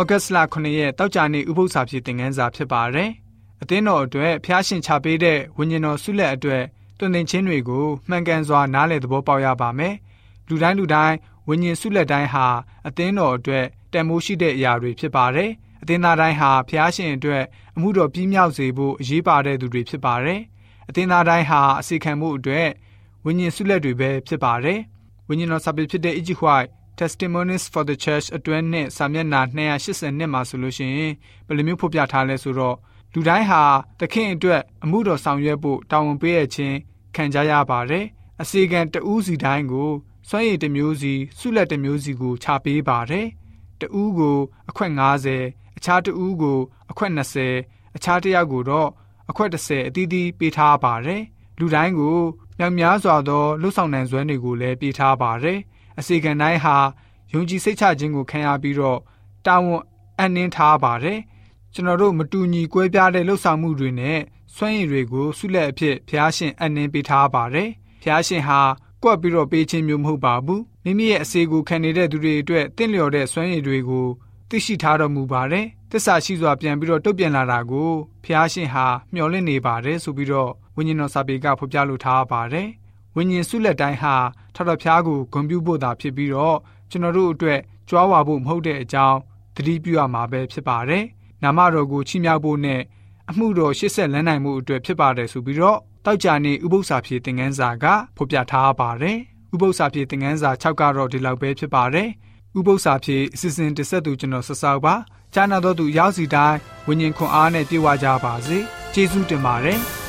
ဩဂတ်စ်လ9ရက်တောက်ကြနေ့ဥပုသ္စာဖြစ်တင်ငန်းစာဖြစ်ပါတယ်။အသင်းတော်အတွက်ဖျားရှင်ချပေးတဲ့ဝိညာဉ်တော်ဆုလက်အတွက်တွင်တင်ချင်းတွေကိုမှန်ကန်စွာနားလည်သဘောပေါက်ရပါမယ်။လူတိုင်းလူတိုင်းဝိညာဉ်ဆုလက်တိုင်းဟာအသင်းတော်အတွက်တန်မိုးရှိတဲ့အရာတွေဖြစ်ပါတယ်။အသင်းသားတိုင်းဟာဖျားရှင်အတွက်အမှုတော်ပြီးမြောက်စေဖို့အရေးပါတဲ့သူတွေဖြစ်ပါတယ်။အသင်းသားတိုင်းဟာအစီခံမှုအတွက်ဝိညာဉ်ဆုလက်တွေပဲဖြစ်ပါတယ်။ဝိညာဉ်တော်စာပေဖြစ်တဲ့ Egypt White Testimonies for the Church အတွဲနဲ့စာမျက်နှာ280နှစ်မှာဆိုလို့ရှိရင်ဘယ်လိုမျိုးဖော်ပြထားလဲဆိုတော့လူတိုင်းဟာသခင်အတွက်အမှုတော်ဆောင်ရွက်ဖို့တာဝန်ပေးရခြင်းခံကြရပါတယ်။အစီကံတဦးစီတိုင်းကိုစွမ်းရည်တစ်မျိုးစီဆုလက်တစ်မျိုးစီကိုခြာပေးပါတယ်။တဦးကိုအခွက်90အခြားတဦးကိုအခွက်20အခြားတစ်ယောက်ကိုတော့အခွက်30အသီးသီးပေးထားပါတယ်။လူတိုင်းကိုမြောက်များစွာသောလှုပ်ဆောင်နိုင်စွမ်းတွေကိုလည်းပေးထားပါတယ်။ အစီကံတိုင်းဟာယုံကြည်စိတ်ချခြင်းကိုခံရပြီးတော့တာဝန်အနှင်းထားပါတယ်။ကျွန်တော်တို့မတူညီကွဲပြားတဲ့လှုပ်ဆောင်မှုတွေနဲ့စွမ်းရည်တွေကိုဆုလက်အဖြစ်ဖျားရှင်အနှင်းပေးထားပါတယ်။ဖျားရှင်ဟာကွက်ပြီးတော့ပေးခြင်းမျိုးမဟုတ်ပါဘူး။မိမိရဲ့အစေကိုခံနေတဲ့သူတွေအတွက်တင့်လျော်တဲ့စွမ်းရည်တွေကိုသိရှိထားတော်မူပါတယ်။တစ္ဆာရှိစွာပြန်ပြီးတော့တုတ်ပြန်လာတာကိုဖျားရှင်ဟာမျှော်လင့်နေပါတယ်ဆိုပြီးတော့ဝိညာဉ်တော်စာပေကဖော်ပြလိုထားပါတယ်။ ဝိညာဉ်ဆုလက်တိုင်းဟာထထဖျားကိုဂုဏ်ပြုဖို့သာဖြစ်ပြီးတော့ကျွန်တော်တို့အတွက်ကြွားဝါဖို့မဟုတ်တဲ့အကြောင်းသတိပြုရမှာပဲဖြစ်ပါတယ်။နာမတော်ကိုချီးမြှောက်ဖို့နဲ့အမှုတော်ရှေ့ဆက်လန်းနိုင်မှုအတွက်ဖြစ်ပါတယ်ဆိုပြီးတော့တောက်ကြနေဥပု္ပ္ပစာဖြေသင်ခန်းစာကဖော်ပြထားပါတယ်။ဥပု္ပ္ပစာဖြေသင်ခန်းစာ6ကတော့ဒီလောက်ပဲဖြစ်ပါတယ်။ဥပု္ပ္ပစာဖြေအစီအစဉ်တစ်ဆက်သူကျွန်တော်ဆဆောက်ပါ။ကျမ်းနာတော်သူရောက်စီတိုင်းဝิญဉ်ခွန်အားနဲ့ပြေဝကြပါစေ။ကျေးဇူးတင်ပါတယ်။